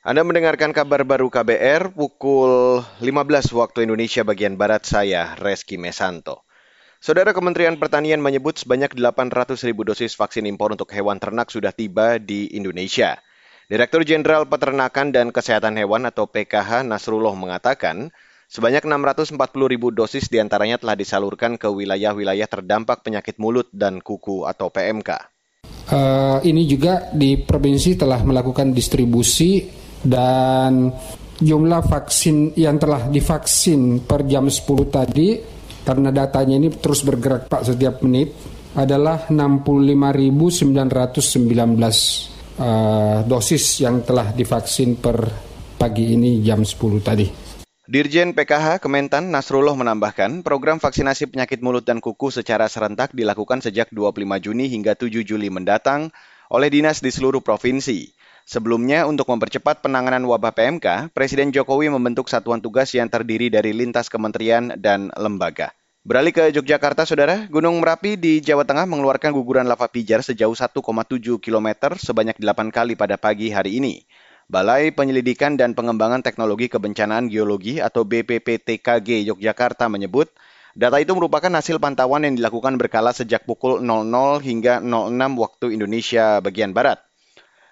Anda mendengarkan kabar baru KBR pukul 15 waktu Indonesia bagian Barat saya, Reski Mesanto. Saudara Kementerian Pertanian menyebut sebanyak 800 ribu dosis vaksin impor untuk hewan ternak sudah tiba di Indonesia. Direktur Jenderal Peternakan dan Kesehatan Hewan atau PKH Nasrullah mengatakan, sebanyak 640 ribu dosis di antaranya telah disalurkan ke wilayah-wilayah terdampak penyakit mulut dan kuku atau PMK. Uh, eh, ini juga di provinsi telah melakukan distribusi dan jumlah vaksin yang telah divaksin per jam 10 tadi karena datanya ini terus bergerak Pak setiap menit adalah 65.919 uh, dosis yang telah divaksin per pagi ini jam 10 tadi. Dirjen PKH Kementan Nasrullah menambahkan, program vaksinasi penyakit mulut dan kuku secara serentak dilakukan sejak 25 Juni hingga 7 Juli mendatang oleh dinas di seluruh provinsi. Sebelumnya, untuk mempercepat penanganan wabah PMK, Presiden Jokowi membentuk satuan tugas yang terdiri dari lintas kementerian dan lembaga. Beralih ke Yogyakarta, Saudara, Gunung Merapi di Jawa Tengah mengeluarkan guguran lava pijar sejauh 1,7 km sebanyak 8 kali pada pagi hari ini. Balai Penyelidikan dan Pengembangan Teknologi Kebencanaan Geologi atau BPPTKG Yogyakarta menyebut, data itu merupakan hasil pantauan yang dilakukan berkala sejak pukul 00 hingga 06 waktu Indonesia bagian Barat.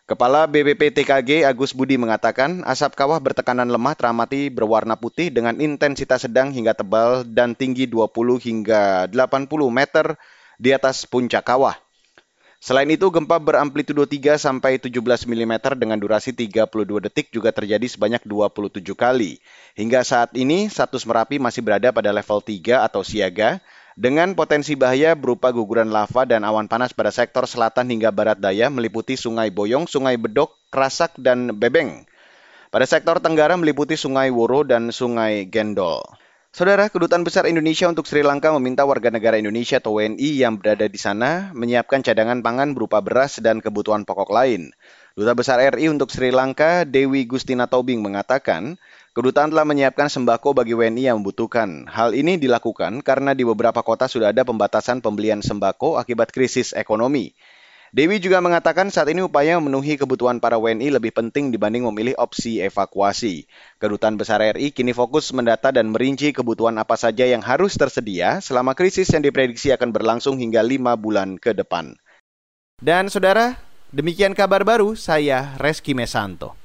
Kepala BPPTKG Agus Budi mengatakan asap kawah bertekanan lemah teramati berwarna putih dengan intensitas sedang hingga tebal dan tinggi 20 hingga 80 meter di atas puncak kawah. Selain itu, gempa beramplitudo 3 sampai 17 mm dengan durasi 32 detik juga terjadi sebanyak 27 kali. Hingga saat ini, status Merapi masih berada pada level 3 atau siaga dengan potensi bahaya berupa guguran lava dan awan panas pada sektor selatan hingga barat daya meliputi Sungai Boyong, Sungai Bedok, Krasak, dan Bebeng. Pada sektor tenggara meliputi Sungai Woro dan Sungai Gendol. Saudara, Kedutaan Besar Indonesia untuk Sri Lanka meminta warga negara Indonesia atau WNI yang berada di sana menyiapkan cadangan pangan berupa beras dan kebutuhan pokok lain. Duta Besar RI untuk Sri Lanka, Dewi Gustina Tobing mengatakan, Kedutaan telah menyiapkan sembako bagi WNI yang membutuhkan. Hal ini dilakukan karena di beberapa kota sudah ada pembatasan pembelian sembako akibat krisis ekonomi. Dewi juga mengatakan saat ini upaya memenuhi kebutuhan para WNI lebih penting dibanding memilih opsi evakuasi. Kedutaan Besar RI kini fokus mendata dan merinci kebutuhan apa saja yang harus tersedia selama krisis yang diprediksi akan berlangsung hingga lima bulan ke depan. Dan saudara, demikian kabar baru saya Reski Mesanto.